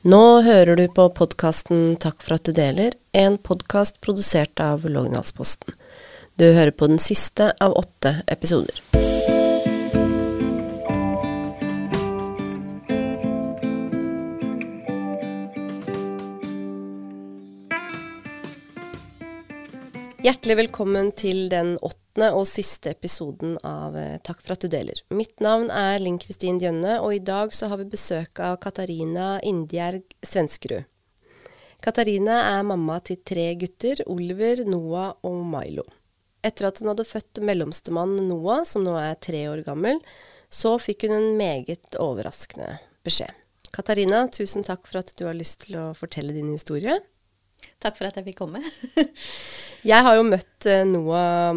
Nå hører du på podkasten Takk for at du deler, en podkast produsert av Lågendalsposten. Du hører på den siste av åtte episoder. Hjertelig velkommen til den åttende og siste episoden av eh, Takk for at du deler. Mitt navn er Linn Kristin Djønne, og i dag så har vi besøk av Katarina Indjerg Svenskerud. Katarina er mamma til tre gutter, Oliver, Noah og Milo. Etter at hun hadde født mellomstemann Noah, som nå er tre år gammel, så fikk hun en meget overraskende beskjed. Katarina, tusen takk for at du har lyst til å fortelle din historie. Takk for at jeg fikk komme. Jeg har jo møtt eh, Noah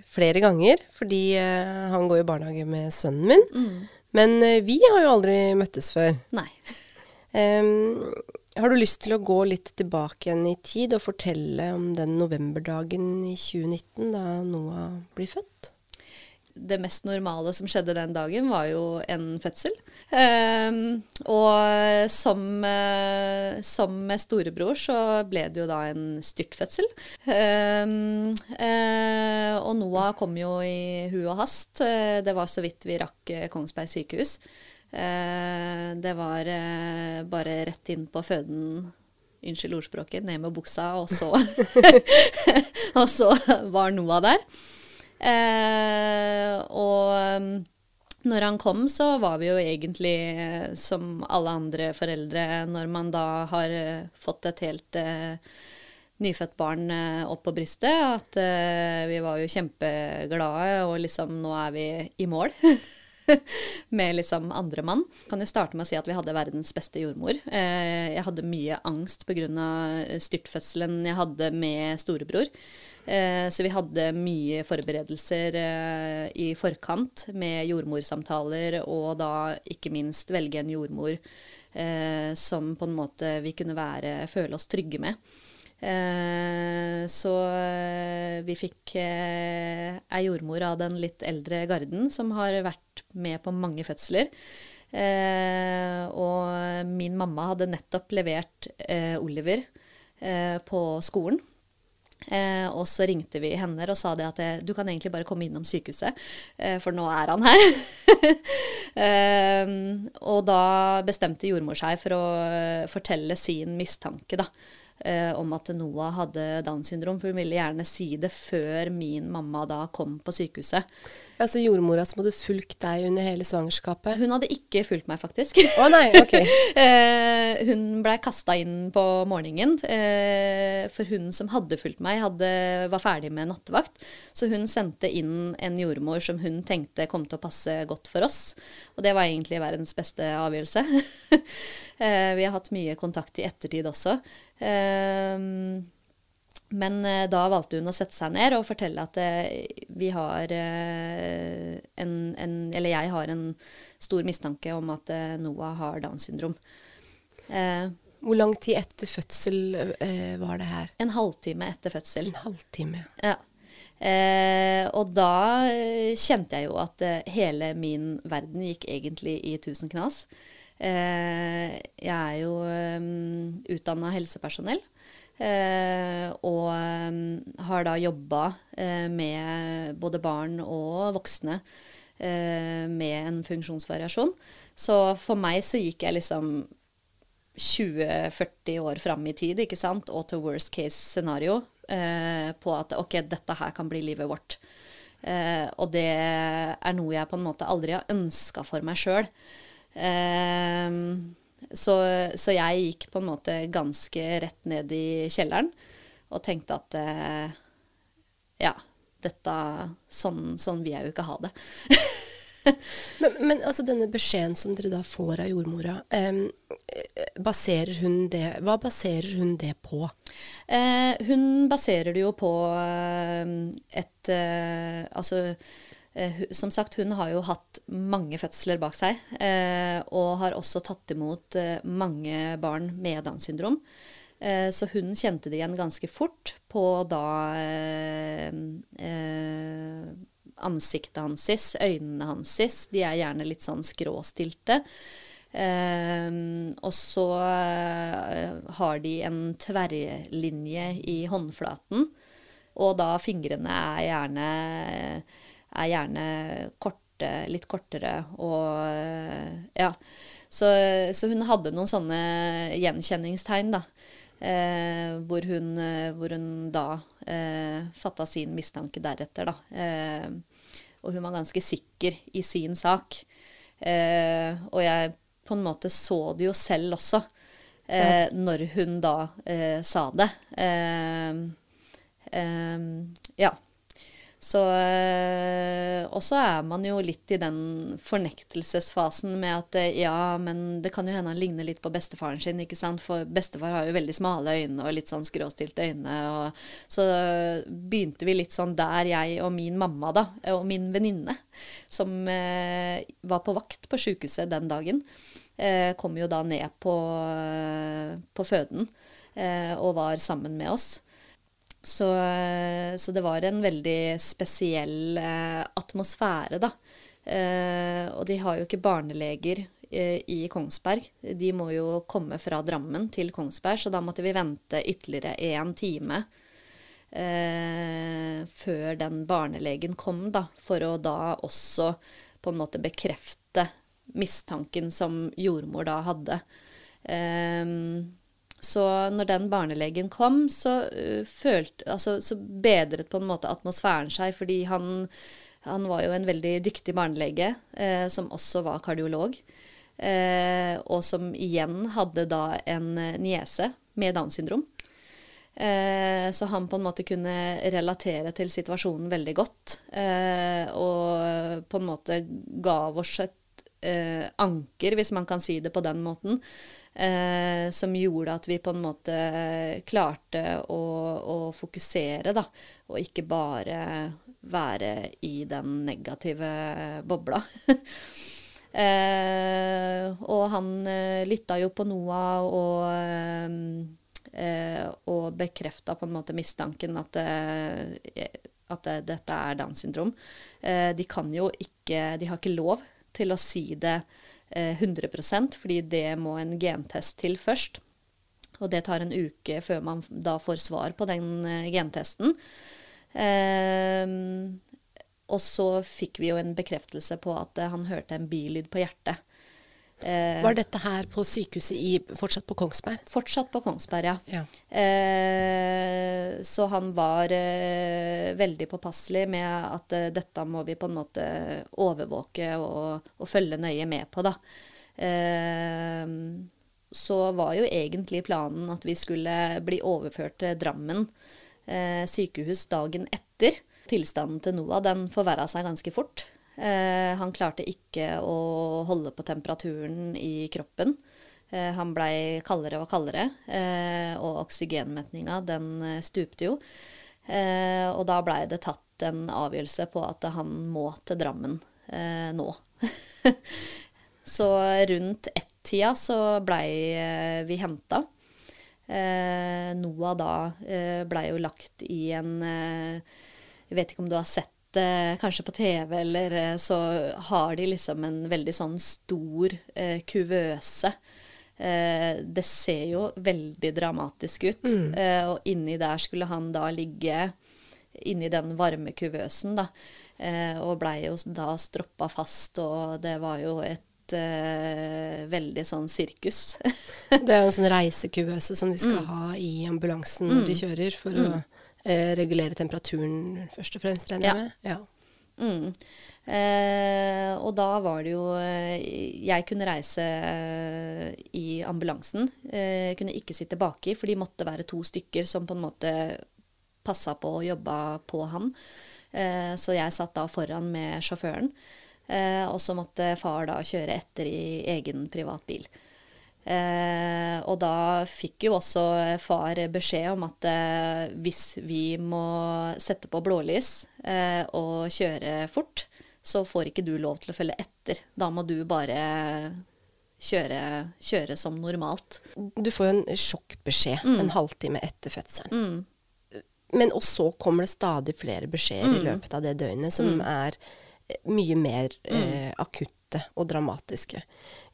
flere ganger, fordi eh, han går i barnehage med sønnen min. Mm. Men eh, vi har jo aldri møttes før. Nei. Um, har du lyst til å gå litt tilbake igjen i tid og fortelle om den novemberdagen i 2019 da Noah blir født? Det mest normale som skjedde den dagen, var jo en fødsel. Um, og som, uh, som med storebror så ble det jo da en styrtfødsel. Um, uh, og Noah kom jo i hu og hast. Uh, Det var så vidt vi rakk Kongsberg sykehus. Eh, det var bare rett inn på føden Unnskyld ordspråket, ned med buksa, og så Og så var Noah der. Eh, og um, når han kom, så var vi jo egentlig eh, som alle andre foreldre når man da har eh, fått et helt eh, nyfødt barn eh, opp på brystet, at eh, vi var jo kjempeglade, og liksom nå er vi i mål. med liksom andre mann. Kan jo starte med å si at vi hadde verdens beste jordmor. Jeg hadde mye angst pga. styrtfødselen jeg hadde med storebror. Eh, så vi hadde mye forberedelser eh, i forkant med jordmorsamtaler, og da ikke minst velge en jordmor eh, som på en måte vi kunne være, føle oss trygge med. Så vi fikk eh, ei jordmor av den litt eldre garden som har vært med på mange fødsler. Og min mamma hadde nettopp levert Oliver på skolen. Eh, og så ringte vi henne og sa det at eh, du kan egentlig bare komme innom sykehuset, eh, for nå er han her. eh, og da bestemte jordmor seg for å eh, fortelle sin mistanke da, eh, om at Noah hadde Downs syndrom, for hun ville gjerne si det før min mamma da kom på sykehuset. Ja, Så jordmora som hadde fulgt deg under hele svangerskapet? Hun hadde ikke fulgt meg, faktisk. Å nei, ok. Eh, hun blei kasta inn på morgenen, eh, for hun som hadde fulgt meg, hadde, var ferdig med nattevakt. Så hun sendte inn en jordmor som hun tenkte kom til å passe godt for oss. Og det var egentlig verdens beste avgjørelse. eh, vi har hatt mye kontakt i ettertid også. Eh, men eh, da valgte hun å sette seg ned og fortelle at eh, vi har eh, en, en Eller jeg har en stor mistanke om at Noah har Downs syndrom. Eh, Hvor lang tid etter fødsel eh, var det her? en halvtime etter fødsel. En halvtime. Ja. Eh, og da kjente jeg jo at hele min verden gikk egentlig i tusen knas. Eh, jeg er jo um, utdanna helsepersonell. Eh, og har da jobba eh, med både barn og voksne eh, med en funksjonsvariasjon. Så for meg så gikk jeg liksom 20-40 år fram i tid, ikke sant, og til worst case scenario eh, på at ok, dette her kan bli livet vårt. Eh, og det er noe jeg på en måte aldri har ønska for meg sjøl. Eh, så, så jeg gikk på en måte ganske rett ned i kjelleren og tenkte at eh, ja, dette sånn, sånn vil jeg jo ikke ha det. Men, men altså denne beskjeden som dere da får av jordmora, eh, baserer hun det, hva baserer hun det på? Eh, hun baserer det jo på eh, et eh, Altså som sagt, hun har jo hatt mange fødsler bak seg, eh, og har også tatt imot eh, mange barn med Downs syndrom. Eh, så hun kjente det igjen ganske fort på da eh, eh, ansiktet hans, øynene hans, de er gjerne litt sånn skråstilte. Um, og så har de en tverrlinje i håndflaten, og da fingrene er gjerne, er gjerne korte, litt kortere og uh, Ja. Så, så, hun hadde noen sånne gjenkjenningstegn, da. Eh, hvor, hun, hvor, hun, da eh, fatta sin mistanke deretter, da. og hun var ganske sikker i sin sak. og jeg på en måte så det jo selv også, eh, når hun da eh, sa det. Eh, eh ja. Så eh, Og så er man jo litt i den fornektelsesfasen med at eh, ja, men det kan jo hende han ligner litt på bestefaren sin, ikke sant. For bestefar har jo veldig smale øyne og litt sånn skråstilte øyne. Og, så begynte vi litt sånn der, jeg og min mamma, da, og min venninne, som eh, var på vakt på sjukehuset den dagen, eh, kom jo da ned på, på føden eh, og var sammen med oss. Så, eh, så, det var en veldig spesiell eh, atmosfære, da. Eh, og de har jo ikke barneleger eh, i Kongsberg. De må jo komme fra Drammen til Kongsberg, så da måtte vi vente ytterligere én time eh, før den barnelegen kom, da, for å da også på en måte bekrefte mistanken som jordmor da hadde. Um, så når den barnelegen kom, så, uh, følte, altså, så bedret på en måte atmosfæren seg, fordi han, han var jo en veldig dyktig barnelege, uh, som også var kardiolog. Uh, og som igjen hadde da en niese med Downs syndrom. så han på en måte kunne relatere til situasjonen veldig godt. og på en måte gav oss et eh, anker, hvis man kan si det på den måten, eh, som gjorde at vi på en måte klarte å, å, fokusere, da, og ikke bare være i den negative bobla. eh, og han eh, lytta jo på Noah og eh, og bekrefta på en måte mistanken at, eh, at dette er Downs syndrom. de kan jo ikke De har ikke lov til å si det eh, 100% fordi det må en gentest til først. Og det tar en uke før man da får svar på den eh, gentesten. Eh, og så fikk vi jo en bekreftelse på at eh, han hørte en bilyd på hjertet. Eh, Var dette her på sykehuset i, fortsatt på Kongsberg? Fortsatt på Kongsberg, ja. ja. Eh, så han var eh, veldig påpasselig med at eh, dette må vi på en måte overvåke og, og følge nøye med på, da. Eh, så var jo egentlig planen at vi skulle bli overført til Drammen eh, sykehus dagen etter. Tilstanden til Noah den forverra seg ganske fort. Eh, han klarte ikke å holde på temperaturen i kroppen. Eh, han blei kaldere og kaldere, eh, og oksygenmetninga den eh, stupte jo. Eh, og da blei det tatt en avgjørelse på at han må til Drammen eh, nå. så rundt ett-tida så blei vi henta. Noah da blei jo lagt i en Jeg vet ikke om du har sett eh, kanskje på TV, eller eh, så har de liksom en veldig sånn stor eh, kuvøse. Eh, det ser jo veldig dramatisk ut. Mm. Og inni der skulle han da ligge inni den varme kuvøsen, da. Eh, og blei jo da stroppa fast, og det var jo et veldig sånn sirkus. det er jo en sånn reisekuvøse som de skal mm. ha i ambulansen når mm. de kjører, for mm. å eh, regulere temperaturen først og fremst, regner jeg ja. med? Ja. Mm. Eh, og da var det jo eh, Jeg kunne reise eh, i ambulansen. Eh, kunne ikke sitte baki, for de måtte være to stykker som på en måte passa på og jobba på han. Eh, så jeg satt da foran med sjåføren. Eh, og så måtte far da kjøre etter i egen privat bil. Eh, og da fikk jo også far beskjed om at eh, hvis vi må sette på blålys eh, og kjøre fort, så får ikke du lov til å følge etter. Da må du bare kjøre, kjøre som normalt. Du får jo en sjokkbeskjed mm. en halvtime etter fødselen. Mm. Men og så kommer det stadig flere beskjeder mm. i løpet av det døgnet som mm. er eh, mye mer mm. eh, akutt akutte og dramatiske.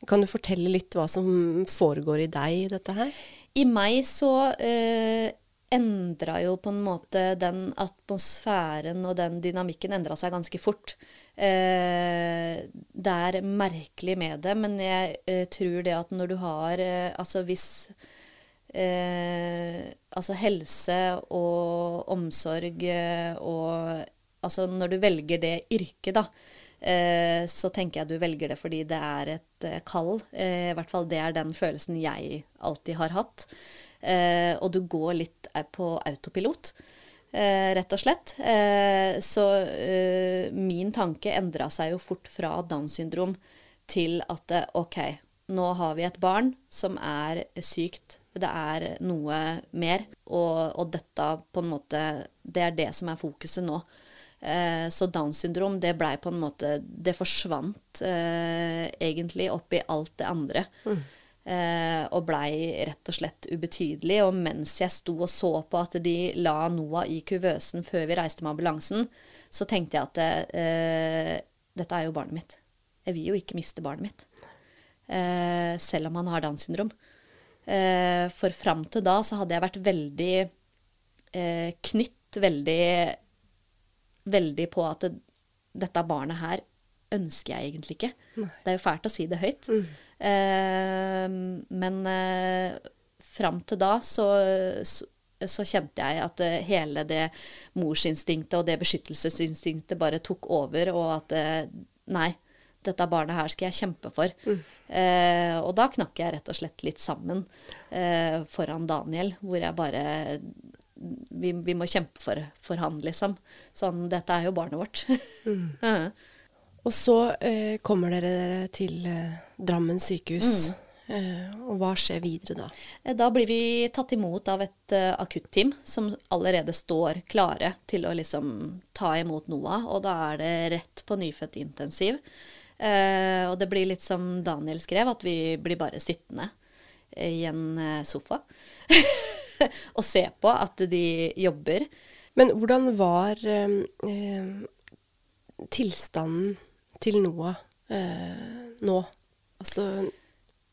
Kan du fortelle litt hva som foregår i deg i dette her? I meg så eh, endra jo på en måte den atmosfæren og den dynamikken endra seg ganske fort. Eh, det er merkelig med det, men jeg eh, tror det at når du har eh, Altså hvis eh, Altså helse og omsorg eh, og Altså når du velger det yrket, da, så tenker jeg du velger det fordi det er et kall. I hvert fall det er den følelsen jeg alltid har hatt. Eh, og du går litt eh, på autopilot. Eh, rett og slett. Eh, så eh, min tanke endra seg jo fort fra Downs syndrom til at eh, OK, nå har vi et barn som er sykt. Det er noe mer. Og, og dette på en måte Det er det som er fokuset nå. Så Downs syndrom, det blei på en måte Det forsvant egentlig opp i alt det andre. Mm. Eh, og blei rett og slett ubetydelig. Og mens jeg sto og så på at de la Noah i kuvøsen før vi reiste med ambulansen, så tenkte jeg at eh, dette er jo barnet mitt. Jeg vil jo ikke miste barnet mitt. Eh, selv om han har Downs syndrom. Eh, for fram til da så hadde jeg vært veldig eh, knytt, veldig, veldig på at det, dette barnet her ønsker jeg egentlig ikke. Nei. Det er jo fælt å si det høyt. Mm. Eh, men eh, fram til da så, så, så, kjente jeg at eh, hele det morsinstinktet og det beskyttelsesinstinktet bare tok over, og at eh, nei, dette barnet her skal jeg kjempe for. Mm. Eh, og da knakk jeg rett og slett litt sammen eh, foran Daniel, hvor jeg bare vi, vi, må kjempe for, for han, liksom. Sånn, dette er jo barnet vårt. mm. Og så eh, kommer dere til eh, Drammen sykehus. Mm. Eh, og hva skjer videre da? Eh, da blir vi tatt imot av et uh, akutteam som allerede står klare til å liksom ta imot Noah. Og da er det rett på nyfødt intensiv. Eh, og det blir litt som Daniel skrev, at vi blir bare sittende i en sofa og se på at de jobber. Men hvordan var tilstanden til Noah eh, nå? Altså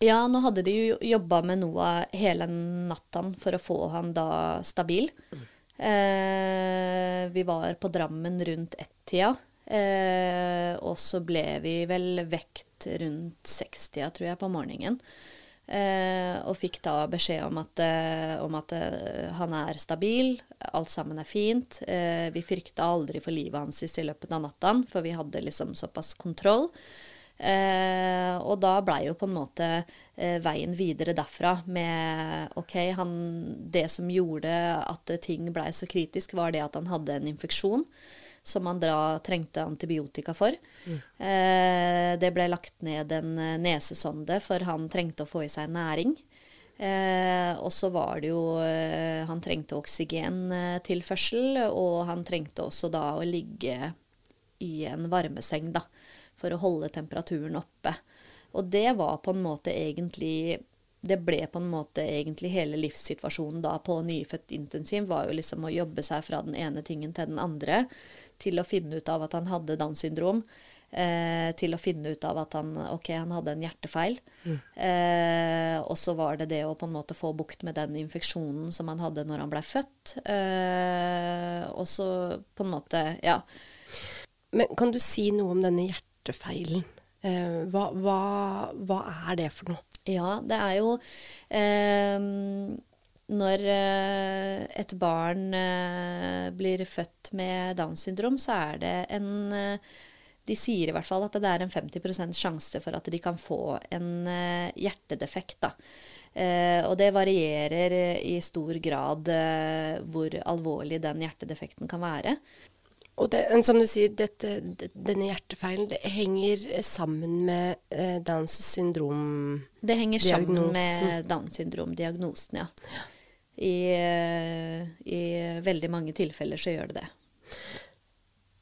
Ja, nå hadde de jo jobba med Noah hele natta for å få han da stabil. Mm. Eh, vi var på Drammen rundt ett-tida. Eh, og så ble vi vel vekt rundt sekstida, tror jeg, på morgenen. Eh, og fikk da beskjed om at, eh, om at eh, han er stabil, alt sammen er fint. Vi frykta aldri for livet hans i løpet av natta, for vi hadde liksom såpass kontroll. Eh, og da blei jo på en måte eh, veien videre derfra med OK, han Det som gjorde at ting blei så kritisk, var det at han hadde en infeksjon som han da trengte antibiotika for. Mm. Eh, det ble lagt ned en eh, nesesonde, for han trengte å få i seg næring. Eh, og så var det jo eh, Han trengte oksygentilførsel, og han trengte også da å ligge i en varmeseng, da, for å holde temperaturen oppe. Og det var på en måte egentlig det ble på en måte egentlig hele livssituasjonen da på nyfødt intensiv, var jo liksom å jobbe seg fra den ene tingen til den andre til å finne ut av at han hadde Downs syndrom. Eh, til å finne ut av at han, okay, han hadde en hjertefeil. Mm. Eh, og så var det det å på en måte få bukt med den infeksjonen som han hadde når han ble født. Eh, og så på en måte, ja. Men kan du si noe om denne hjertefeilen? Eh, hva, hva, hva, er det for noe? Ja, det er jo eh, når eh, et barn eh, blir født med Downs syndrom, så er det en eh, De sier i hvert fall at det er en 50% sjanse for at de kan få en hjertedefekt. Da. og det varierer i stor grad hvor alvorlig den hjertedefekten kan være. Og det, som du sier, dette, denne hjertefeilen det henger sammen med Downs syndrom-diagnosen? Det henger sammen med Downs syndrom-diagnosen, ja. I, I, veldig mange tilfeller så gjør det det.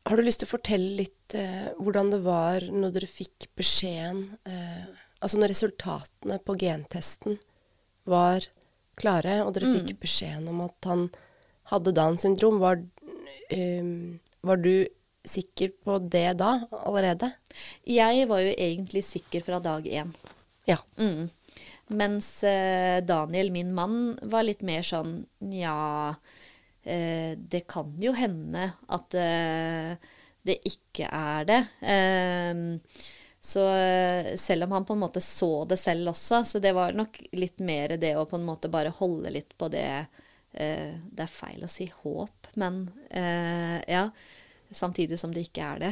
Har du lyst til å fortelle litt eh, hvordan det var når dere fikk beskjeden eh, Altså når resultatene på gentesten var klare, og dere mm. fikk beskjeden om at han hadde Downs syndrom, var, um, var du sikker på det da, allerede? Jeg var jo egentlig sikker fra dag én. Ja. Mm. Mens eh, Daniel, min mann, var litt mer sånn Nja, eh, det kan jo hende at eh, det ikke er det. Eh, så selv om han på en måte så det selv også, så det var nok litt mer det å på en måte bare holde litt på det Det er feil å si håp, men ja samtidig som det ikke er det,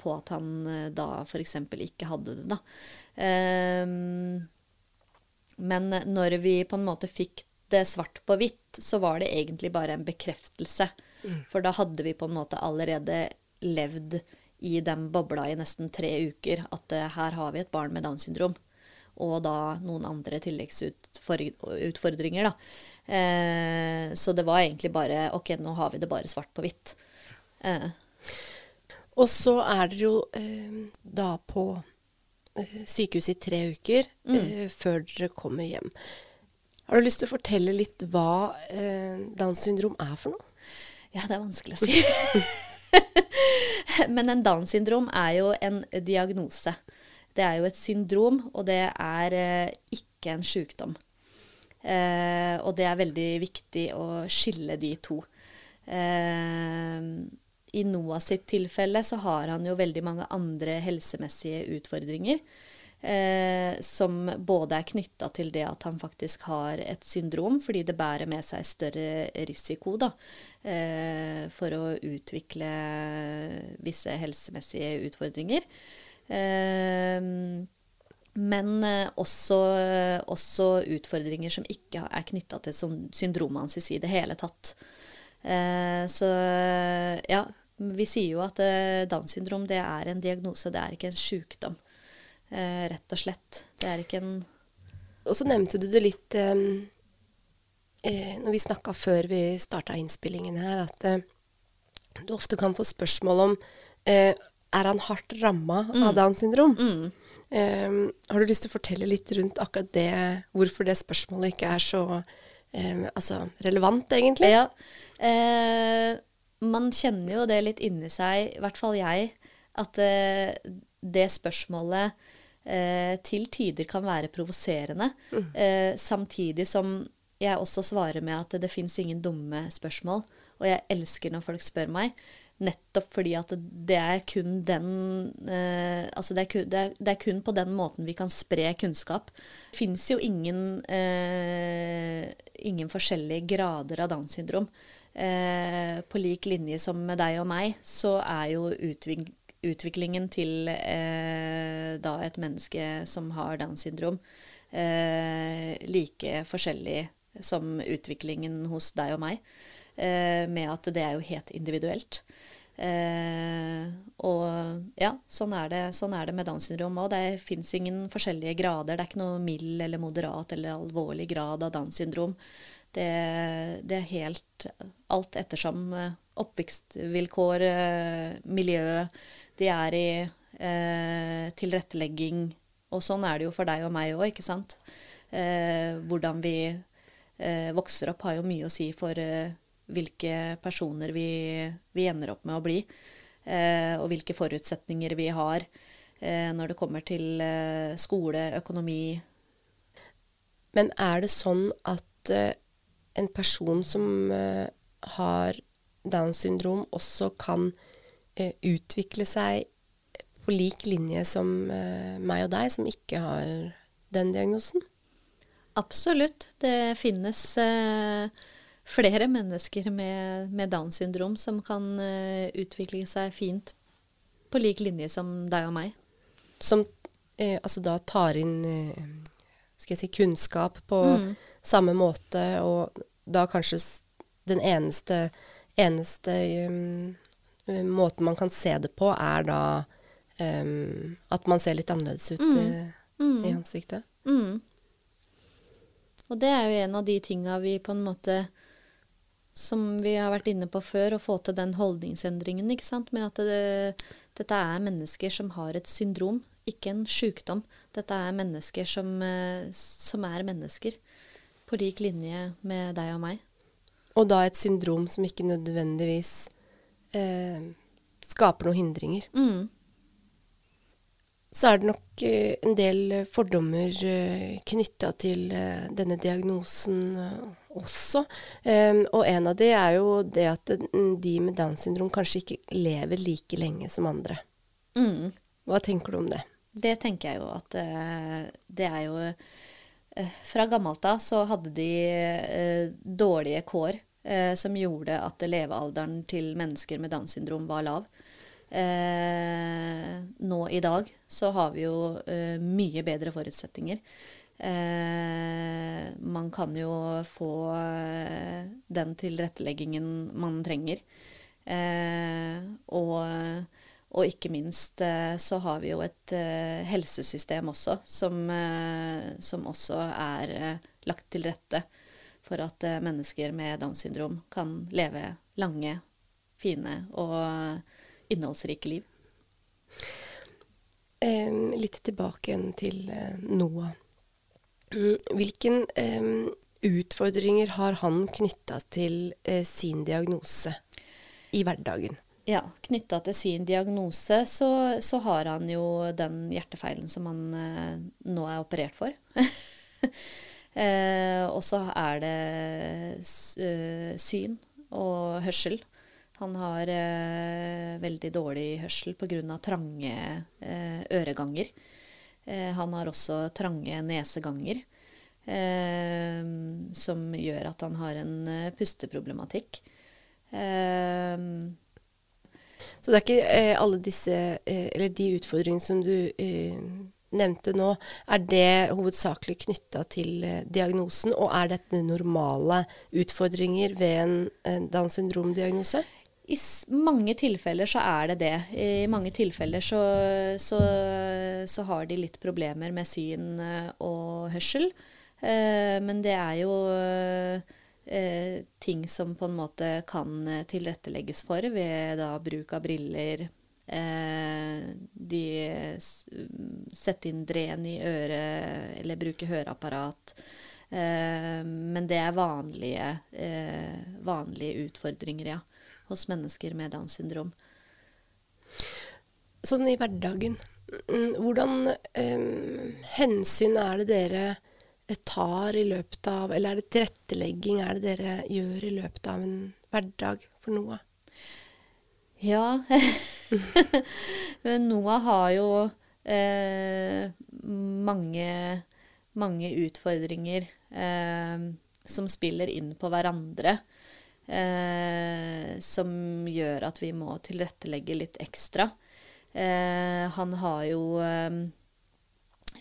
på at han da f.eks. ikke hadde det, da. Eh, men når vi på en måte fikk det svart på hvitt, så var det egentlig bare en bekreftelse. Mm. For da hadde vi på en måte allerede levd i den bobla i nesten tre uker at uh, her har vi et barn med Downs syndrom. Og da noen andre tilleggsutfordringer, da. Eh, så det var egentlig bare OK, nå har vi det bare svart på hvitt. Eh. Og så er dere jo eh, da på eh, sykehuset i tre uker mm. Eh, før dere kommer hjem. Har du lyst til å fortelle litt hva eh, Downs syndrom er for noe? Ja, det er vanskelig å si. Men en Downs syndrom er jo en diagnose. Det er jo et syndrom, og det er eh, ikke en sykdom. Eh, og det er veldig viktig å skille de to. Eh, i Noah sitt tilfelle så har han jo veldig mange andre helsemessige utfordringer. Eh, som både er knytta til det at han faktisk har et syndrom, fordi det bærer med seg større risiko da, eh, for å utvikle visse helsemessige utfordringer. Eh, men eh, også, også, utfordringer som ikke er knytta til syndromet hans i det hele tatt. Eh, så ja, vi sier jo at eh, Downs syndrom det er en diagnose, det er ikke en sykdom. Eh, rett og slett. Det er ikke en Og så nevnte du det litt eh, når vi snakka før vi starta innspillingen her, at du ofte kan få spørsmål om eh, er han hardt ramma mm. av Downs syndrom. Mm. har du lyst til å fortelle litt rundt akkurat det, hvorfor det spørsmålet ikke er så altså, relevant, egentlig? Ja. Eh, man kjenner jo det litt inni seg, i hvert fall jeg, at eh, det spørsmålet eh, til tider kan være provoserende. Mm. Eh, samtidig som jeg også svarer med at det fins ingen dumme spørsmål. Og jeg elsker når folk spør meg. Nettopp fordi at det er kun den eh, Altså det er kun, det, er, det er kun, på den måten vi kan spre kunnskap. Det fins jo ingen, eh, ingen forskjellige grader av Downs syndrom. Eh, på lik linje som med deg og meg, så er jo utvik utviklingen til eh, da et menneske som har Downs syndrom, eh, like forskjellig som utviklingen hos deg og meg, eh, med at det er jo helt individuelt. Eh, og ja, sånn er det, sånn er det med Downs syndrom òg. Det fins ingen forskjellige grader. Det er ikke noe mild eller moderat eller alvorlig grad av Downs syndrom. Det, det, er helt alt ettersom eh, oppvekstvilkår, eh, miljø de er i, eh, tilrettelegging. Og sånn er det jo for deg og meg òg, ikke sant. Eh, hvordan vi eh, vokser opp, har jo mye å si for eh, hvilke personer vi, vi, ender opp med å bli. og hvilke forutsetninger vi har når det kommer til skole, økonomi. Men er det sånn at en person som uh, har Downs syndrom, også kan uh, utvikle seg på lik linje som uh, meg og deg, som ikke har den diagnosen? Absolutt. Det finnes flere mennesker med, med Downs syndrom som kan utvikle seg fint på lik linje som deg og meg. Som altså da tar inn skal jeg si, kunnskap på mm. Samme måte, og da kanskje den eneste, eneste um, måten man kan se det på, er da um, at man ser litt annerledes ut mm. Uh, mm. i ansiktet. Mm. Og det er jo en av de tinga vi på en måte som vi har vært inne på før, å få til den holdningsendringen, ikke sant. Med at det, dette er mennesker som har et syndrom ikke en sykdom. Dette er mennesker som, eh, som, er mennesker, på lik linje med deg og meg. Og da et syndrom som ikke nødvendigvis eh, skaper noen hindringer. Mm. Så er det nok eh, en del fordommer eh, knytta til eh, denne diagnosen eh, også. Em, og en av de er jo det at mm, de med Downs syndrom kanskje ikke lever like lenge som andre. Mm. Hva tenker du om det? Det tenker jeg jo at eh, det er jo Fra gammelt av så hadde de eh, dårlige kår eh, som gjorde at levealderen til mennesker med Downs syndrom var lav. Eh, nå i dag så har vi jo eh, mye bedre forutsetninger. Eh, man kan jo få eh, den tilretteleggingen man trenger. Eh, og, og ikke minst eh, så har vi jo et eh, helsesystem også som, eh, som også er lagt til rette for at mennesker med Downs syndrom kan leve lange, fine og innholdsrike liv. Litt tilbake igjen til Noah. Mm, Hvilken utfordringer har han knytta til sin diagnose i hverdagen? Ja, knytta til sin diagnose så, så har han jo den hjertefeilen som han eh, nå er operert for. eh, og så er det eh, syn og hørsel. Han har eh, veldig dårlig hørsel pga. trange eh, øreganger. Eh, han har også trange neseganger, som gjør at han har en pusteproblematikk. Eh, Så det er ikke eh, alle disse, eh, eller de utfordringene som du eh, nevnte nå, er det hovedsakelig knytta til eh, diagnosen, og er dette normale utfordringer ved en Downs syndrom-diagnose? I mange tilfeller så er det det. I mange tilfeller så, så, så har de litt problemer med syn eh, og hørsel. Eh, men det er jo eh, ting som på en måte kan eh, tilrettelegges for ved da bruk av briller. Eh, de s- setter inn dren i øret eller bruker høreapparat. Eh, men det er vanlige, eh, vanlige utfordringer, ja hos mennesker med Downs syndrom. Sånn i hverdagen, mm, hvordan hensyn er det dere tar i løpet av Eller er det tilrettelegging er det dere gjør i løpet av en hverdag for Noah? Ja, men Noah har jo eh, mange, mange utfordringer eh, som spiller inn på hverandre. Eh, som gjør at vi må tilrettelegge litt ekstra. Eh, han har jo eh,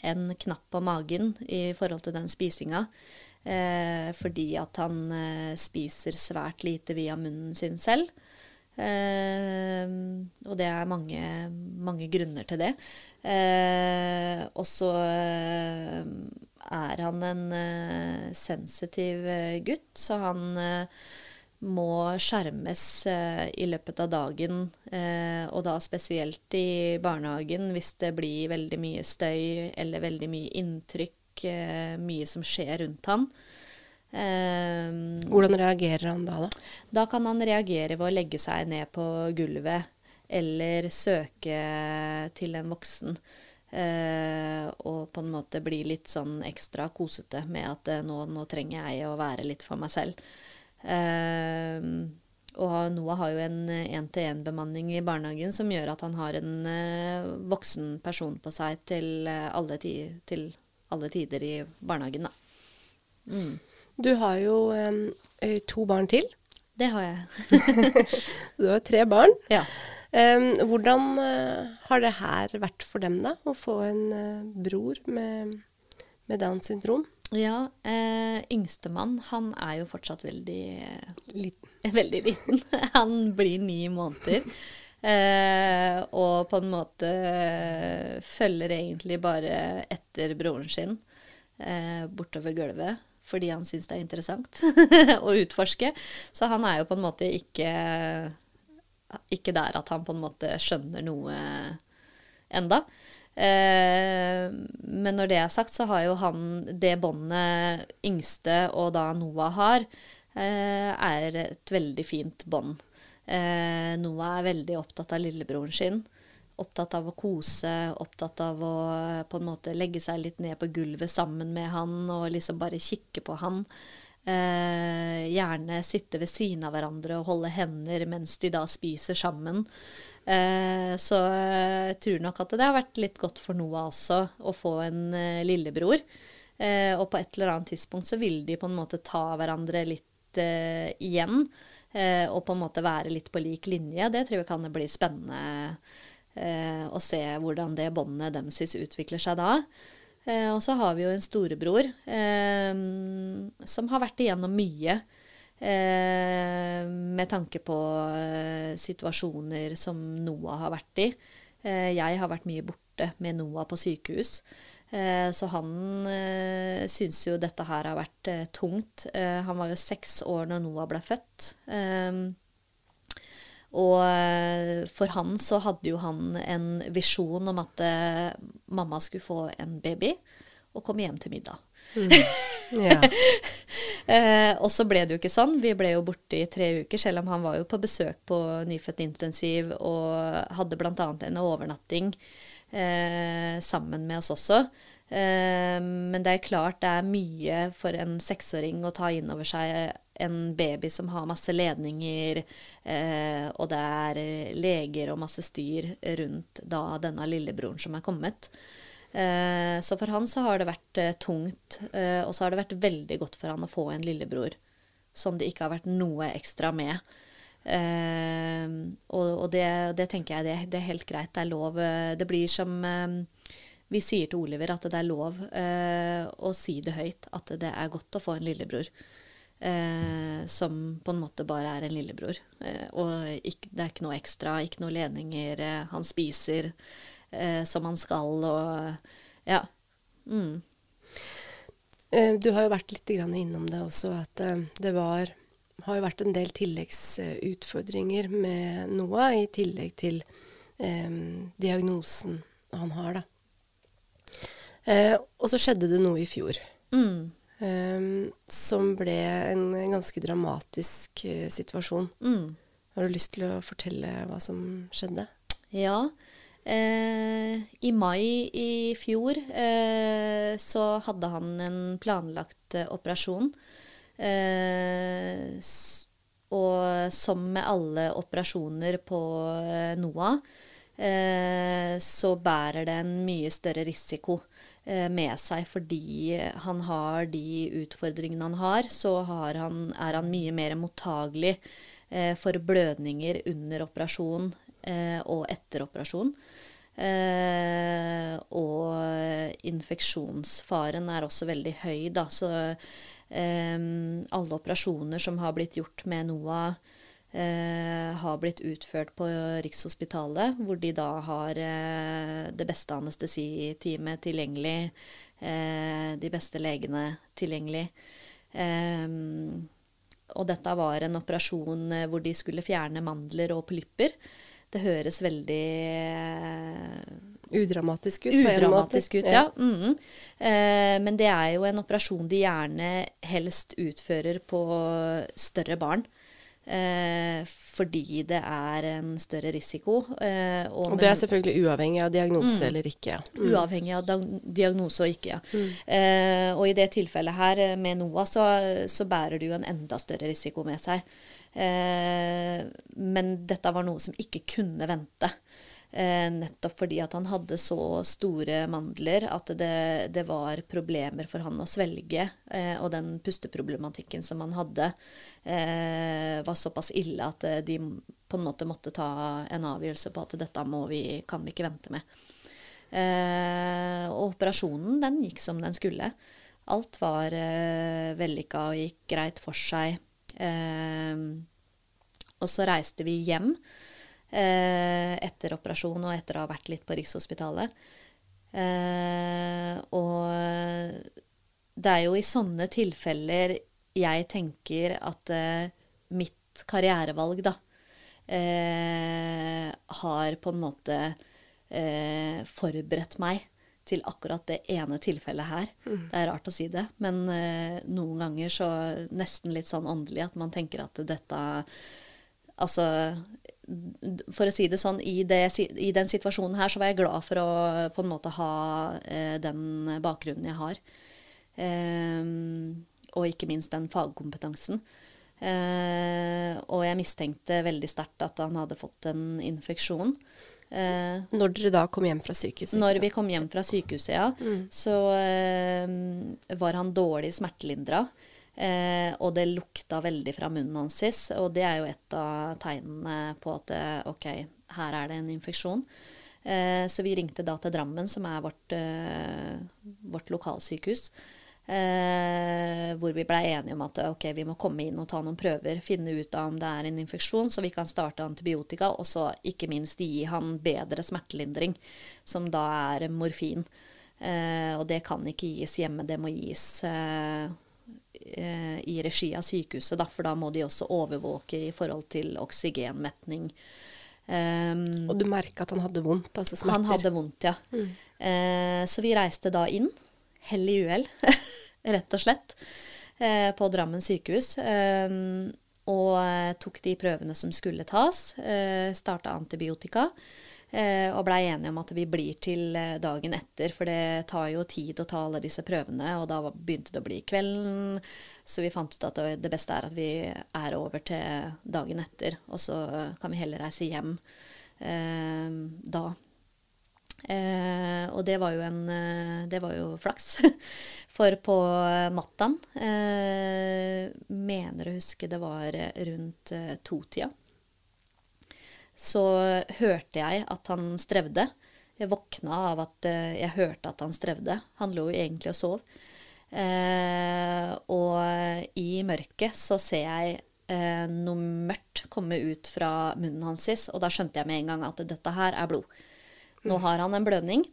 en knapp på magen i forhold til den spisinga. Eh, fordi at han eh, spiser svært lite via munnen sin selv. Eh, og det er mange, mange grunner til det. Eh, og så eh, er han en eh, sensitiv gutt, så han må skjermes eh, i løpet av dagen, eh, og da spesielt i barnehagen hvis det blir veldig mye støy eller veldig mye inntrykk, eh, mye som skjer rundt han. Eh, Hvordan reagerer han da, da? da kan han reagere ved å legge seg ned på gulvet eller søke til en voksen. Uh, og på en måte bli litt sånn ekstra kosete med at uh, nå, nå trenger jeg å være litt for meg selv. Eh, og Noah har jo en én-til-én-bemanning i barnehagen som gjør at han har en eh, voksen person på seg til, eh, alle, ti til alle tider i barnehagen, da. Mm. Du har jo em, eh, to barn til, Det har jeg. så du har tre barn. Ja. Um, hvordan uh, har det her vært for dem, da? Å få en uh, bror med, med Downs syndrom? Ja, eh, yngstemann, han er jo fortsatt veldig, Liten. veldig liten. Han blir ni måneder. Eh, og på en måte følger egentlig bare etter broren sin eh, bortover gulvet. Fordi han syns det er interessant å utforske. Så han er jo på en måte ikke, ikke der at han på en måte skjønner noe enda. Eh, men når det er sagt, så har jo han det båndet yngste og da Noah har, eh, er et veldig fint bånd. Eh, Noah er veldig opptatt av lillebroren sin. Opptatt av å kose, opptatt av å på en måte legge seg litt ned på gulvet sammen med han og liksom bare kikke på han. Eh, gjerne sitte ved siden av hverandre og holde hender mens de da spiser sammen. Eh, så jeg tror nok at det har vært litt godt for Noah også å få en eh, lillebror. Eh, og på et eller annet tidspunkt så vil de på en måte ta hverandre litt eh, igjen. Eh, og på en måte være litt på lik linje. Det tror jeg kan bli spennende å se hvordan det båndet deres utvikler seg da. Eh, og så har vi jo en storebror eh, som har vært igjennom mye. Eh, med tanke på situasjoner som Noah har vært i. jeg har vært mye borte med Noah på sykehus. Så han eh, syns jo dette her har vært tungt. Han var jo seks år når Noah ble født. Um, og for han så hadde jo han en visjon om at uh, mamma skulle få en baby og komme hjem til middag. Mm. Yeah. uh, og så ble det jo ikke sånn. Vi ble jo borte i tre uker, selv om han var jo på besøk på nyfødtintensiv og hadde bl.a. en overnatting uh, sammen med oss også. Uh, men det er klart det er mye for en seksåring å ta inn over seg en baby som har masse ledninger, eh, og det er leger og masse styr rundt da denne lillebroren som er kommet. Eh, så for han så har det vært eh, tungt, eh, og så har det vært veldig godt for han å få en lillebror som det ikke har vært noe ekstra med. Eh, og, og det, det, tenker jeg det, det, er helt greit, det er lov. Det blir som eh, vi sier til Oliver, at det er lov å si det høyt, at det er godt å få en lillebror. Eh, som på en måte bare er en lillebror. Eh, og ikke, det er ikke noe ekstra, ikke noe ledninger. Eh, han spiser eh, som han skal, og ja. Mm. Eh, du har jo vært litt innom det også, at eh, det var, har jo vært en del tilleggsutfordringer med Noah, i tillegg til diagnosen han har, da. og så skjedde det noe i fjor. Mm. Um, som ble en ganske dramatisk uh, situasjon. Mm. Har du lyst til å fortelle hva som skjedde? Ja. Eh, I mai i fjor eh, så hadde han en planlagt eh, operasjon. Eh, og som med alle operasjoner på eh, NOAH, så bærer det en mye større risiko Eh, med seg fordi han har de utfordringene han har, så har han, er han mye mer mottagelig eh, for blødninger under operasjon eh, og etter operasjon. Eh, og infeksjonsfaren er også veldig høy, da. Så eh, alle operasjoner som har blitt gjort med NOAH eh, har blitt utført på Rikshospitalet, hvor de da har eh, det beste anestesiteamet tilgjengelig, eh, de beste legene tilgjengelig. Eh, og dette var en operasjon eh, hvor de skulle fjerne mandler og polypper. Det høres veldig eh, Udramatisk ut, Udramatisk. Ut, ja. ja. Mm -hmm. eh, men det er jo en operasjon de gjerne helst utfører på større barn. Eh, fordi det er en større risiko. Eh, og, og, det er selvfølgelig uavhengig av diagnose mm, eller ikke? Mm. Uavhengig av diagnose og ikke, ja. Mm. Eh, og i det tilfellet her eh, med NOAH så, så, bærer det jo en enda større risiko med seg. Eh, men dette var noe som ikke kunne vente. Eh, nettopp fordi at han hadde så store mandler at det, det var problemer for han å svelge. Eh, og den pusteproblematikken som han hadde, eh, var såpass ille at de på en måte måtte ta en avgjørelse på at dette vi, kan vi ikke vente med. Og operasjonen den gikk som den skulle. Alt var eh, vellykka og gikk greit for seg. Og så reiste vi hjem etter operasjon og etter å ha vært litt på Rikshospitalet. Eh, og det er jo i sånne tilfeller jeg tenker at eh, mitt karrierevalg, da, eh, har på en måte eh, forberedt meg til akkurat det ene tilfellet her. Mm. Det er rart å si det, men eh, noen ganger så nesten litt sånn åndelig at man tenker at dette Altså For å si det sånn, i, det, i, den situasjonen her så var jeg glad for å på en måte ha eh, den bakgrunnen jeg har. Eh, og ikke minst den fagkompetansen. Eh, og jeg mistenkte veldig sterkt at han hadde fått en infeksjon. Eh, når dere da kom hjem fra sykehuset? Når vi kom hjem fra sykehuset, ja. Mm. Så eh, var han dårlig smertelindra. Eh, og det lukta veldig fra munnen hans. Og det er jo et av tegnene på at eh, OK, her er det en infeksjon. Eh, så vi ringte da til Drammen, som er vårt, eh, vårt lokalsykehus. Eh, hvor vi blei enige om at ok, vi må komme inn og ta noen prøver, finne ut av om det er en infeksjon, så vi kan starte antibiotika, og så ikke minst gi han bedre smertelindring, som da er morfin. Eh, og det kan ikke gis hjemme, det må gis eh i regi av sykehuset, da, for da må de også overvåke i forhold til oksygenmetning. Um, og du merka at han hadde vondt? altså smerter? Han hadde vondt, ja. Mm. Uh, så vi reiste da inn hell i uhell, rett og slett, uh, på Drammen sykehus. Eh, og eh, tok de prøvene som skulle tas. Uh, Starta antibiotika. Eh, og blei enige om at vi blir til eh, dagen etter, for det tar jo tid å ta alle disse prøvene. Og da begynte det å bli kvelden, så vi fant ut at det beste er at vi er over til dagen etter. Og så kan vi heller reise hjem da. Eh, og det var jo en eh, Det var jo flaks. For på natta, eh, mener å huske det var rundt eh, totida, så hørte jeg at han strevde. Jeg våkna av at eh, jeg hørte at han strevde. Han lå jo egentlig og sov. Eh, og i mørket så ser jeg eh, noe mørkt komme ut fra munnen hans, og da skjønte jeg med en gang at dette her er blod. Nå har han en blødning.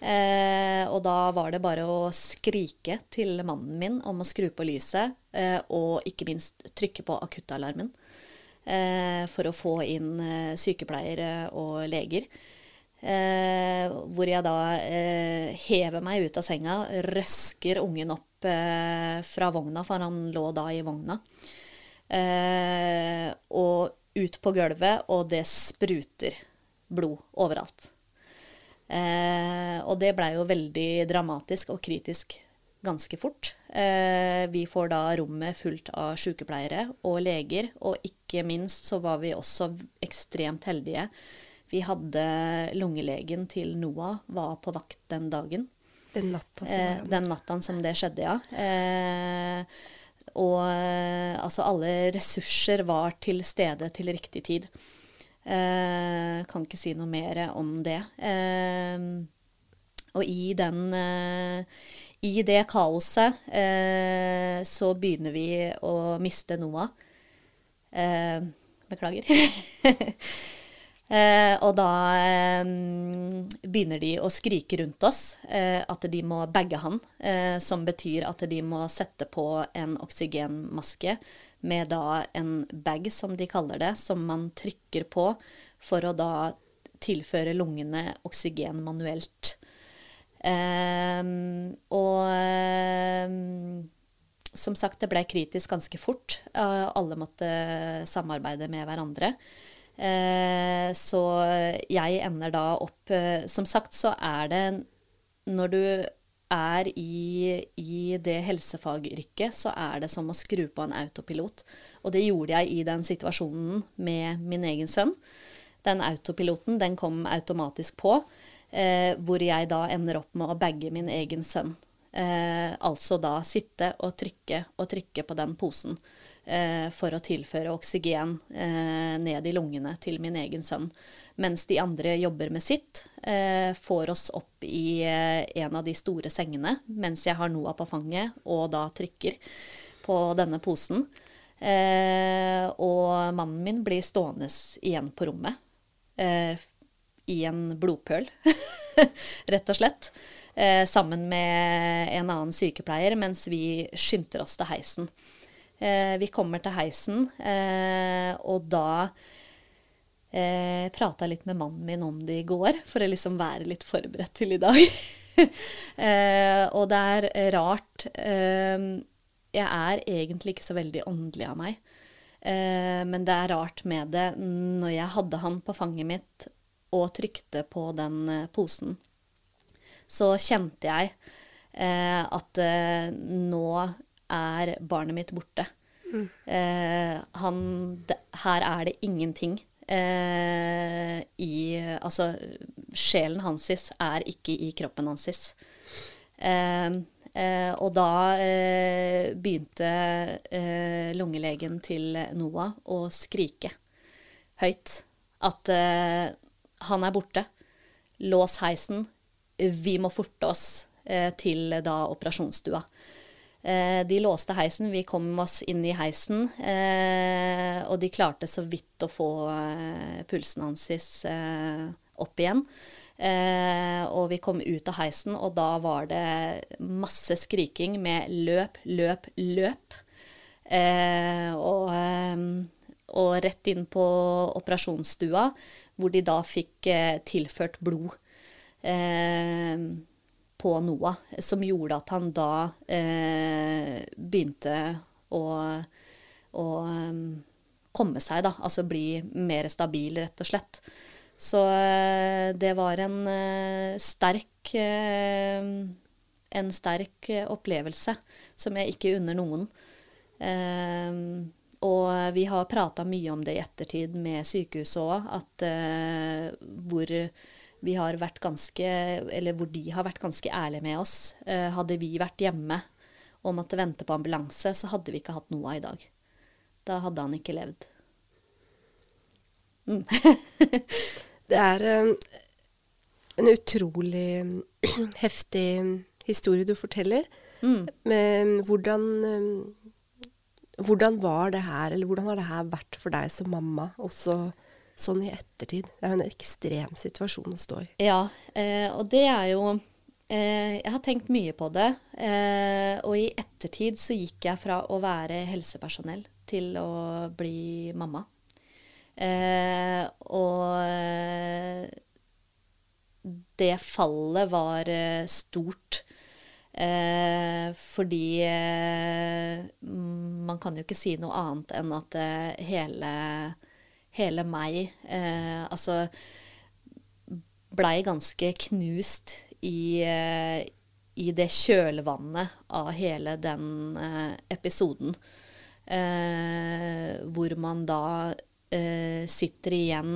Eh, og da var det bare å skrike til mannen min om å skru på lyset, eh, og ikke minst trykke på akuttalarmen for å få inn eh, sykepleiere og leger. Eh, hvor jeg da eh, hever meg ut av senga, røsker ungen opp fra vogna, for han lå da i vogna. og ut på gulvet, og det spruter blod overalt. Eh, og det blei jo veldig dramatisk og kritisk ganske fort. Eh, vi får da rommet fullt av sykepleiere og leger, og ikke minst så var vi også ekstremt heldige. Vi hadde lungelegen til NOAH var på vakt den dagen. Den natta som, eh, den natta som det skjedde, ja. Eh, og eh, altså alle ressurser var til stede til riktig tid. Eh, kan ikke si noe mer om det. Eh, og i den eh, I det kaoset eh, så begynner vi å miste Noah. Eh, beklager. Eh, og da eh, begynner de å skrike rundt oss eh, at de må bagge han, som betyr at de må sette på en oksygenmaske med da en bag, som de kaller det, som man trykker på for å da tilføre lungene oksygen manuelt. Um, og som sagt, det ble kritisk ganske fort. Uh, alle måtte samarbeide med hverandre. Uh, så jeg ender da opp uh, Som sagt så er det når du er i, i, det helsefagyrket, så er det som å skru på en autopilot. Og det gjorde jeg i den situasjonen med min egen sønn. Den autopiloten den kom automatisk på, eh, hvor jeg da ender opp med å bagge min egen sønn. Eh, altså da sitte og trykke og trykke på den posen eh, for å tilføre oksygen eh, ned i lungene til min egen sønn. Mens de andre jobber med sitt, eh, får oss opp i eh, en av de store sengene mens jeg har Noah på fanget og da trykker på denne posen. Eh, og mannen min blir stående igjen på rommet i en blodpøl, rett og slett. sammen med en annen sykepleier, mens vi skynder oss til heisen. Eh, vi kommer til heisen, eh, og da eh, prata litt med mannen min om det i går, for å liksom være litt forberedt til i dag. eh, og det er rart. Eh, jeg er egentlig ikke så veldig åndelig av meg. Eh, men det er rart med det når jeg hadde han på fanget mitt og trykte på den eh, posen, så kjente jeg eh, at eh, nå er barnet mitt borte. Mm. Eh, han, de, her er det ingenting eh, i Altså, sjelen hans er ikke i kroppen hans. Og da eh, begynte eh, lungelegen til Noah å skrike høyt at han er borte. Lås heisen. Vi må forte oss eh, til da operasjonsstua. Eh, de låste heisen, vi kom oss inn i heisen, og de klarte så vidt å få pulsen hans opp igjen. Eh, og vi kom ut av heisen, og da var det masse skriking med 'løp, løp, løp'. Eh, og, eh, og, rett inn på operasjonsstua, hvor de da fikk eh, tilført blod eh, på Noah, som gjorde at han da eh, begynte å, å komme seg, da. Altså bli mer stabil, rett og slett. Så det var en sterk en sterk opplevelse som jeg ikke unner noen. Og vi har prata mye om det i ettertid med sykehuset òg, at hvor vi har vært ganske Eller hvor de har vært ganske ærlige med oss. hadde vi vært hjemme og måtte vente på ambulanse, så hadde vi ikke hatt Noah i dag. Da hadde han ikke levd. Mm. Det er um, en utrolig heftig historie du forteller. Mm. med hvordan, um, hvordan var det her, eller hvordan har det her vært for deg som mamma, også sånn i ettertid? Det er jo en ekstrem situasjon å stå i. Ja, eh, og det er jo eh, Jeg har tenkt mye på det. Eh, og i ettertid så gikk jeg fra å være helsepersonell til å bli mamma. Eh, og eh, det fallet var eh, stort. Eh, fordi eh, man kan jo ikke si noe annet enn at eh, hele, hele meg altså blei ganske knust i, i, det kjølvannet av hele den episoden. hvor man da eh, sitter igjen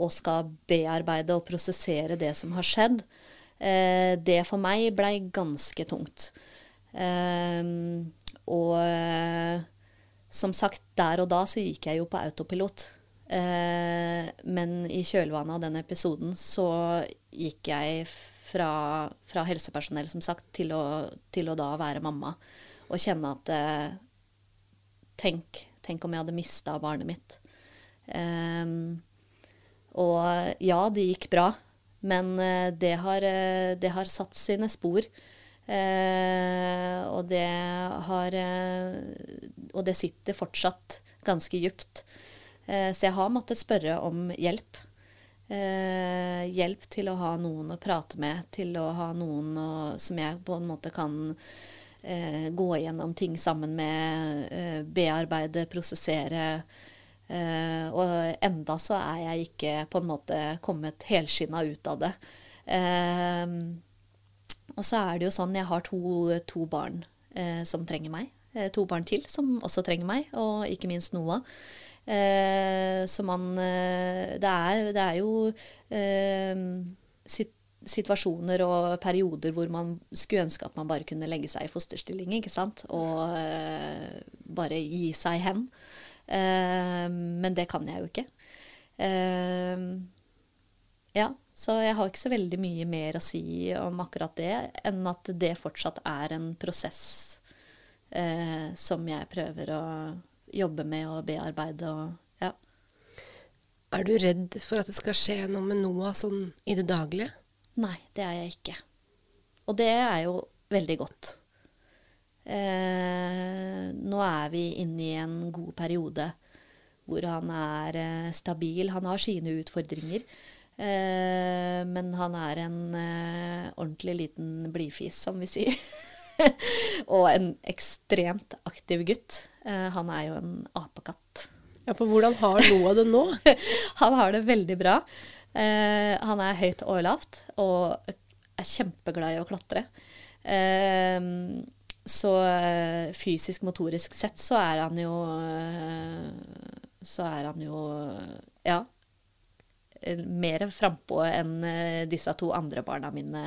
og skal bearbeide og prosessere det som har skjedd, eh, det for meg blei ganske tungt. Eh, og eh, som sagt, der og da så gikk jeg jo på autopilot. Eh, men i kjølvannet av den episoden så gikk jeg fra, fra helsepersonell, som sagt, til å, til å, da være mamma. Og kjenne at eh, tenk, tenk om jeg hadde mista barnet mitt. Um, og ja, det gikk bra, men uh, det, har, uh, det, har, satt sine spor. Uh, og det har Og det sitter fortsatt ganske djupt. så jeg har måttet spørre om hjelp. hjelp til å ha noen å prate med, til å ha noen å, som jeg på en måte kan gå gjennom ting sammen med, bearbeide, prosessere. Uh, og enda så er jeg ikke på en måte kommet helskinna ut av det. Uh, og så er det jo sånn, jeg har to, to barn uh, som trenger meg. to barn til som også trenger meg, og ikke minst Noah. så man det er, det er jo sit, situasjoner og perioder hvor man skulle ønske at man bare kunne legge seg i fosterstilling, ikke sant? Og bare gi seg hen. Uh, men det kan jeg jo ikke. Uh, ja, så jeg har ikke så veldig mye mer å si om akkurat det, enn at det fortsatt er en prosess uh, som jeg prøver å jobbe med og bearbeide og ja. Er du redd for at det skal skje noe med Noah sånn i det daglige? Nei, det er jeg ikke. Og det er jo veldig godt. Eh, nå er vi inne i en god periode hvor han er eh, stabil. Han har sine utfordringer. Eh, men han er en eh, ordentlig liten blidfis, som vi sier. og en ekstremt aktiv gutt. Eh, han er jo en apekatt. Ja, For hvordan har Noah det nå? han har det veldig bra. Eh, han er høyt og lavt og er kjempeglad i å klatre. Eh, så eh, fysisk, motorisk sett så er han jo eh, Så er han jo Ja. Mer frampå enn eh, disse to andre barna mine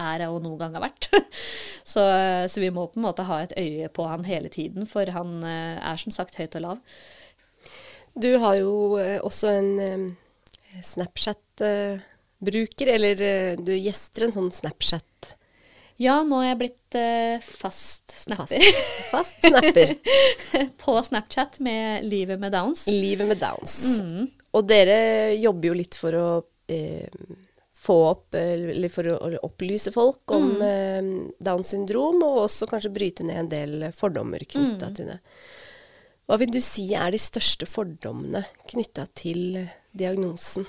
er og noen gang har vært. så, så, vi må på en måte ha et øye på han hele tiden, for han er som sagt høyt og lav. Du har jo også en Snapchat-bruker, eller du gjester en sånn Snapchat? Ja, nå er jeg blitt uh, fast snapper. Fast, fast snapper. På Snapchat med Livet med Downs. Livet med Downs. Mm. Og dere jobber jo litt for å eh, få opp, eller for å, opplyse folk om mm. eh, Downs syndrom, og også kanskje bryte ned en del fordommer knytta mm. til det. Hva vil du si er de største fordommene knytta til diagnosen?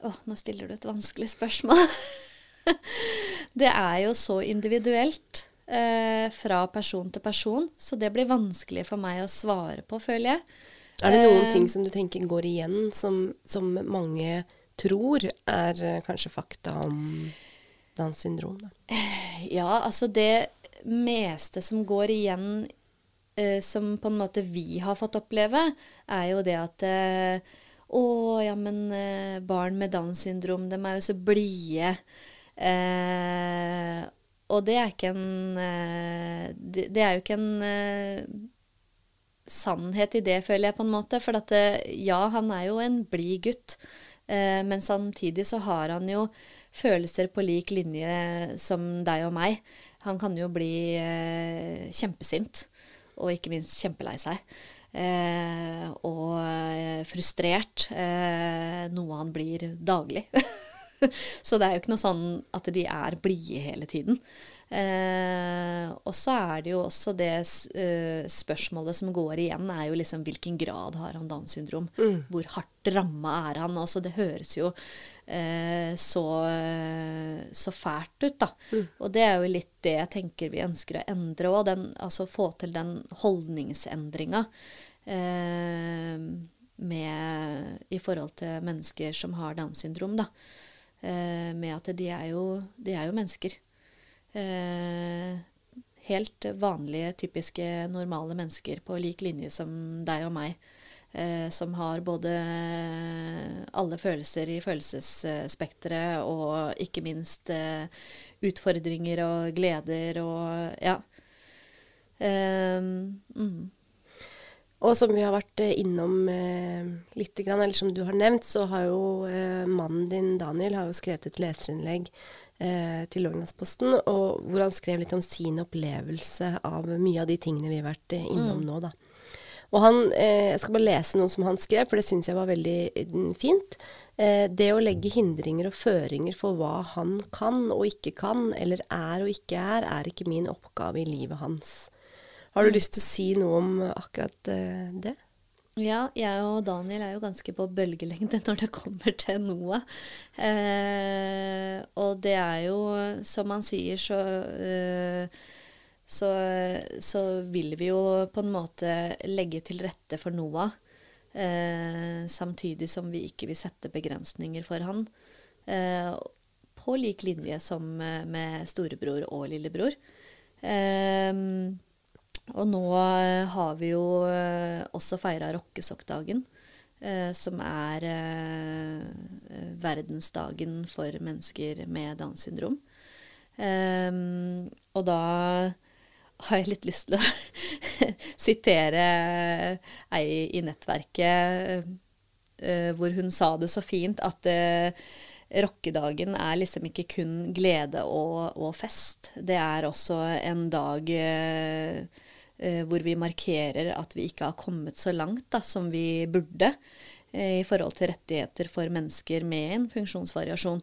Å, oh, nå stiller du et vanskelig spørsmål. det er jo så individuelt eh, fra person til person, så det blir vanskelig for meg å svare på, føler jeg. Er det noen eh, ting som du tenker går igjen, som, som mange tror er eh, kanskje fakta om Downs syndrom? Da? Ja, altså det meste som går igjen eh, som på en måte vi har fått oppleve, er jo det at eh, Å, ja, men eh, barn med Downs syndrom, de er jo så blide. Eh, og det er ikke en eh, det, det, er jo ikke en eh, sannhet i det, føler jeg på en måte. For at ja, han er jo en blid gutt. men samtidig så har han jo følelser på lik linje som deg og meg. Han kan jo bli kjempesint og ikke minst kjempelei seg. Eh, og eh, frustrert, eh, noe han blir daglig. så det er jo ikke noe sånn at de er blide hele tiden. Eh, og så er det jo også det eh, spørsmålet som går igjen, er jo liksom hvilken grad har han Downs syndrom? Mm. Hvor hardt ramma er han? Også det høres jo eh, så, uh, så, fælt ut, da. Mm. Og det er jo litt det jeg tenker vi ønsker å endre òg. Altså få til den holdningsendringa. Med, i forhold til mennesker som har Downs syndrom. da. Med at de er, jo, de er jo mennesker. Eh, helt vanlige, typiske, normale mennesker på lik linje som deg og meg. Eh, som har både alle følelser i følelsesspekteret og ikke minst eh, utfordringer og gleder og ja. Um, mm. Og som vi har vært innom eh, litt, eller som du har nevnt, så har jo eh, mannen din, Daniel, har jo skrevet et leserinnlegg eh, til Lågnadsposten, hvor han skrev litt om sin opplevelse av mye av de tingene vi har vært eh, innom mm. nå. da. Og han, eh, Jeg skal bare lese noe som han skrev, for det syns jeg var veldig mm, fint. Eh, det å legge hindringer og føringer for hva han kan og ikke kan, eller er og ikke er, er ikke min oppgave i livet hans. Har du lyst til å si noe om akkurat eh, det? Ja, jeg og Daniel er jo ganske på bølgelengde når det kommer til Noah. Eh, og det er jo, som han sier, så, eh, så, så vil vi jo på en måte legge til rette for Noah. Eh, samtidig som vi ikke vil sette begrensninger for han. Eh, på lik linje som med storebror og lillebror. Eh, og nå eh, har vi jo eh, også feira rockesokkdagen, eh, som er verdensdagen for mennesker med Downs syndrom. Ehm, og da har jeg litt lyst til å sitere ei i nettverket hvor hun sa det så fint at rockedagen er liksom ikke kun glede og, og, fest. Det er også en dag Eh, hvor vi markerer at vi ikke har kommet så langt da, som vi burde eh, i forhold til rettigheter for mennesker med en funksjonsvariasjon.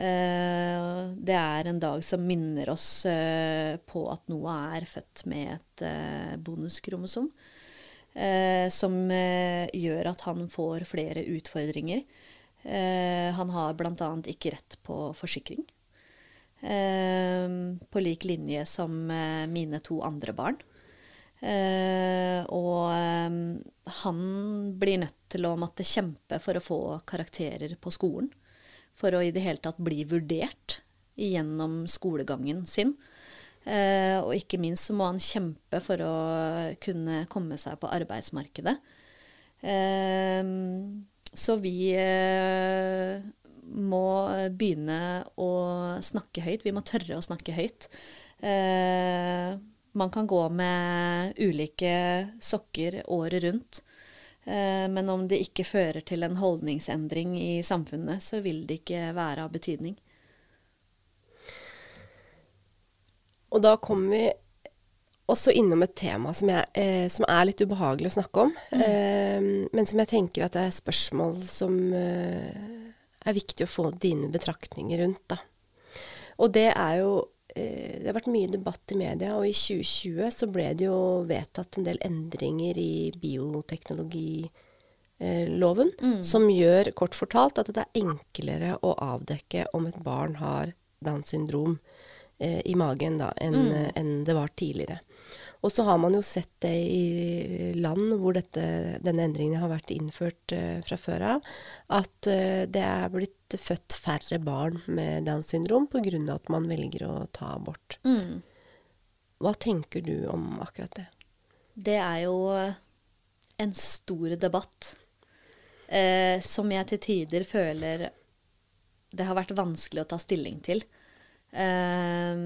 Eh, det er en dag som minner oss på at Noah er født med et bonuskromosom. Som gjør at han får flere utfordringer. Han har bl.a. ikke rett på forsikring. På lik linje som mine to andre barn. Eh, og eh, han blir nødt til å måtte kjempe for å få karakterer på skolen. For å i det hele tatt bli vurdert gjennom skolegangen sin. Eh, og ikke minst så må han kjempe for å kunne komme seg på arbeidsmarkedet. Eh, så vi eh, må begynne å snakke høyt. Vi må tørre å snakke høyt. Eh, man kan gå med ulike sokker året rundt. Eh, men om det ikke fører til en holdningsendring i samfunnet, så vil det ikke være av betydning. Og da kommer vi også innom et tema som, jeg, eh, som er litt ubehagelig å snakke om. Mm. Eh, men som jeg tenker at det er spørsmål som eh, er viktig å få dine betraktninger rundt. Da. Og det er jo det har vært mye debatt i media, og i 2020 så ble det jo vedtatt en del endringer i bioteknologiloven mm. som gjør, kort fortalt, at det er enklere å avdekke om et barn har Downs syndrom eh, i magen da, enn mm. en det var tidligere. Og så har man jo sett det i land hvor dette, denne endringen har vært innført uh, fra før av, at uh, det er blitt født færre barn med Downs syndrom pga. at man velger å ta abort. Mm. Hva tenker du om akkurat det? Det er jo en stor debatt uh, som jeg til tider føler det har vært vanskelig å ta stilling til. Eh,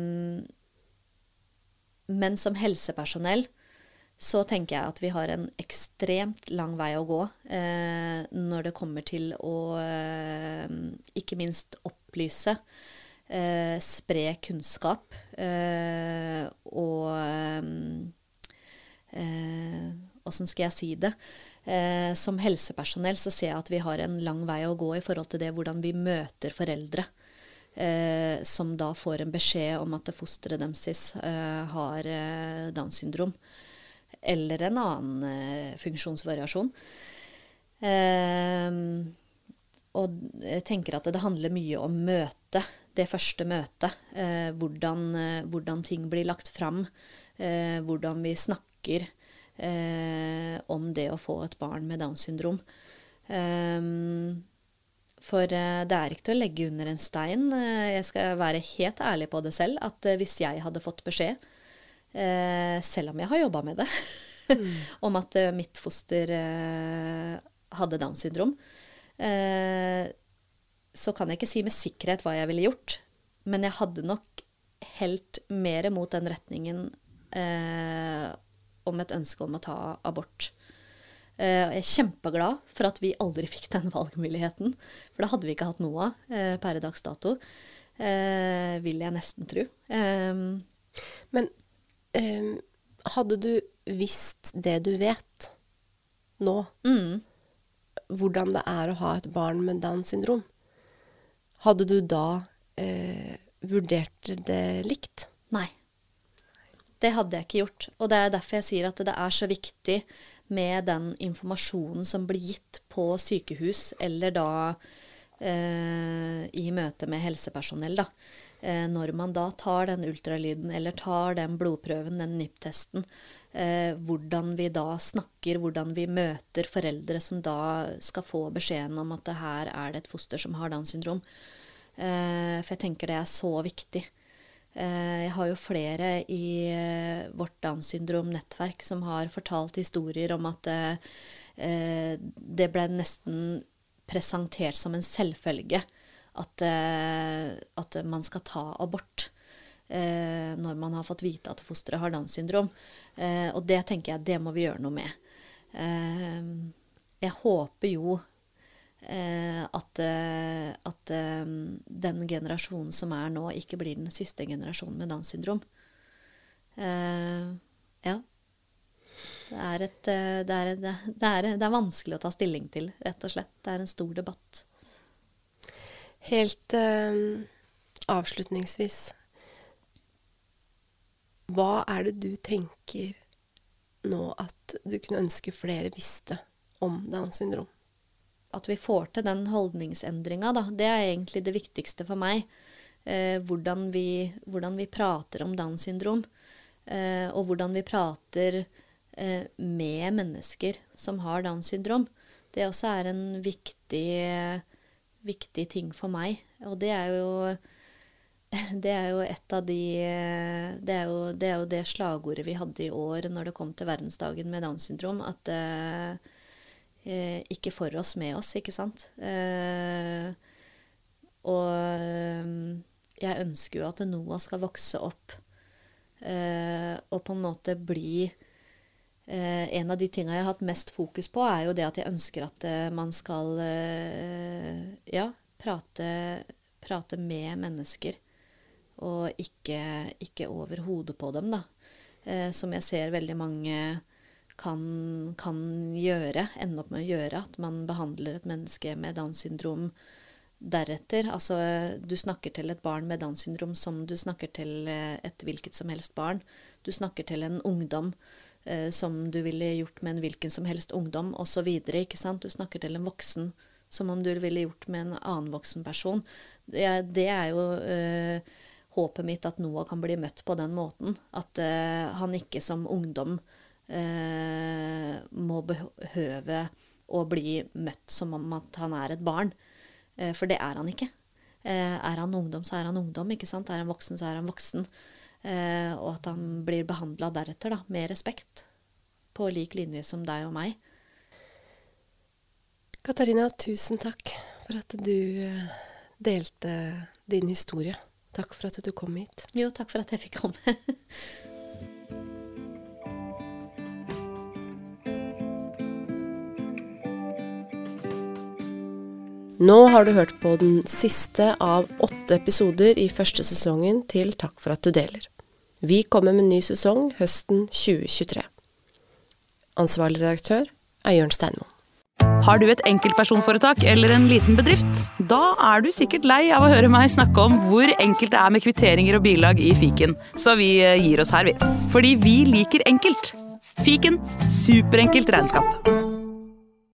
men som helsepersonell så tenker jeg at vi har en ekstremt lang vei å gå eh, når det kommer til å eh, ikke minst opplyse, eh, spre kunnskap eh, og Åssen eh, skal jeg si det? Eh, som helsepersonell så ser jeg at vi har en lang vei å gå i forhold til det hvordan vi møter foreldre eh, som da får en beskjed om at fosteret deres eh, har eh, Downs syndrom. Eller en annen eh, funksjonsvariasjon. Eh, og jeg tenker at det handler mye om møtet, det første møtet. Eh, hvordan, hvordan, ting blir lagt fram. hvordan vi snakker om det å få et barn med Downs syndrom. Um, for eh, det er ikke til å legge under en stein. Eh, jeg skal være helt ærlig på det selv, at eh, hvis jeg hadde fått beskjed, selv om jeg har jobba med det, mm. om at mitt foster hadde Downs syndrom, så kan jeg ikke si med sikkerhet hva jeg ville gjort. Men jeg hadde nok helt mer mot den retningen om et ønske om å ta abort. Eh, jeg er kjempeglad for at vi aldri fikk den valgmuligheten. For da hadde vi ikke hatt noe av eh, per dags dato. Eh, vil jeg nesten tro. Men um, hadde du visst det du vet nå, mm. hvordan det er å ha et barn med Downs syndrom, hadde du da eh, vurdert det likt? Nei. Det hadde jeg ikke gjort. Og det er derfor jeg sier at det er så viktig med den informasjonen som blir gitt på sykehus, eller da eh, i møte med helsepersonell. da. Eh, når man da tar den ultralyden eller tar den blodprøven, den NIPT-testen, eh, hvordan vi da snakker, hvordan vi møter foreldre som da skal få beskjeden om at her er det et foster som har Downs syndrom. Eh, for jeg tenker det er så viktig. Eh, jeg har jo flere i eh, vårt Downs syndrom-nettverk som har fortalt historier om at eh, det ble nesten presentert som en selvfølge at, at man skal ta abort når man har fått vite at fosteret har Downs syndrom. Og det tenker jeg det må vi gjøre noe med. Jeg håper jo at, eh, at eh, den generasjonen som er nå, ikke blir den siste generasjonen med Downs syndrom. ja. Det er, et, det, er, det, er, det er, vanskelig å ta stilling til, rett og slett. Det er en stor debatt. Helt uh, avslutningsvis Hva er det du tenker nå at du kunne ønske flere visste om Downs syndrom? At vi får til den holdningsendringa, da. Det er egentlig det viktigste for meg. Eh, hvordan, vi, hvordan, vi, prater om Downs syndrom. eh, og hvordan vi prater eh, med mennesker som har Downs syndrom. Det også er en viktig, viktig ting for meg. Og det er jo det er jo et av de det er, jo, det er, jo, det slagordet vi hadde i år når det kom til verdensdagen med Downs syndrom. At eh, ikke for oss, med oss, ikke sant. Eh, og eh, jeg ønsker jo at Noah skal vokse opp eh, og på en måte bli eh, En av de tinga jeg har hatt mest fokus på, er jo det at jeg ønsker at man skal ja, prate, prate med mennesker og ikke, ikke over hodet på dem, da. Eh, som jeg ser veldig mange kan, kan, gjøre, ende opp med å gjøre. At man behandler et menneske med Downs syndrom deretter. Altså, du snakker til et barn med Downs syndrom som du snakker til eh, et hvilket som helst barn. Du snakker til en ungdom eh, som du ville gjort med en hvilken som helst ungdom, osv. Du snakker til en voksen som om du ville gjort med en annen voksen person. Det, det er jo eh, håpet mitt at Noah kan bli møtt på den måten. At eh, han ikke som ungdom uh, må behøve å bli møtt som om at han er et barn. Eh, for det er han ikke. er han ungdom, så er han ungdom. ikke sant? Er han voksen, så er han voksen. og at han blir behandla deretter, da, med respekt. På lik linje som deg og meg. Katarina, tusen takk for at du delte din historie. Takk for at du kom hit. Jo, takk for at jeg fikk komme. Nå har du hørt på den siste av åtte episoder i første sesongen til Takk for at du deler. Vi kommer med ny sesong høsten 2023. Ansvarlig redaktør er Jørn Steinmoen. Har du et enkeltpersonforetak eller en liten bedrift? Da er du sikkert lei av å høre meg snakke om hvor enkelt det er med kvitteringer og bilag i fiken, så vi eh, gir oss her, vi. Fordi vi liker enkelt. Fiken superenkelt regnskap.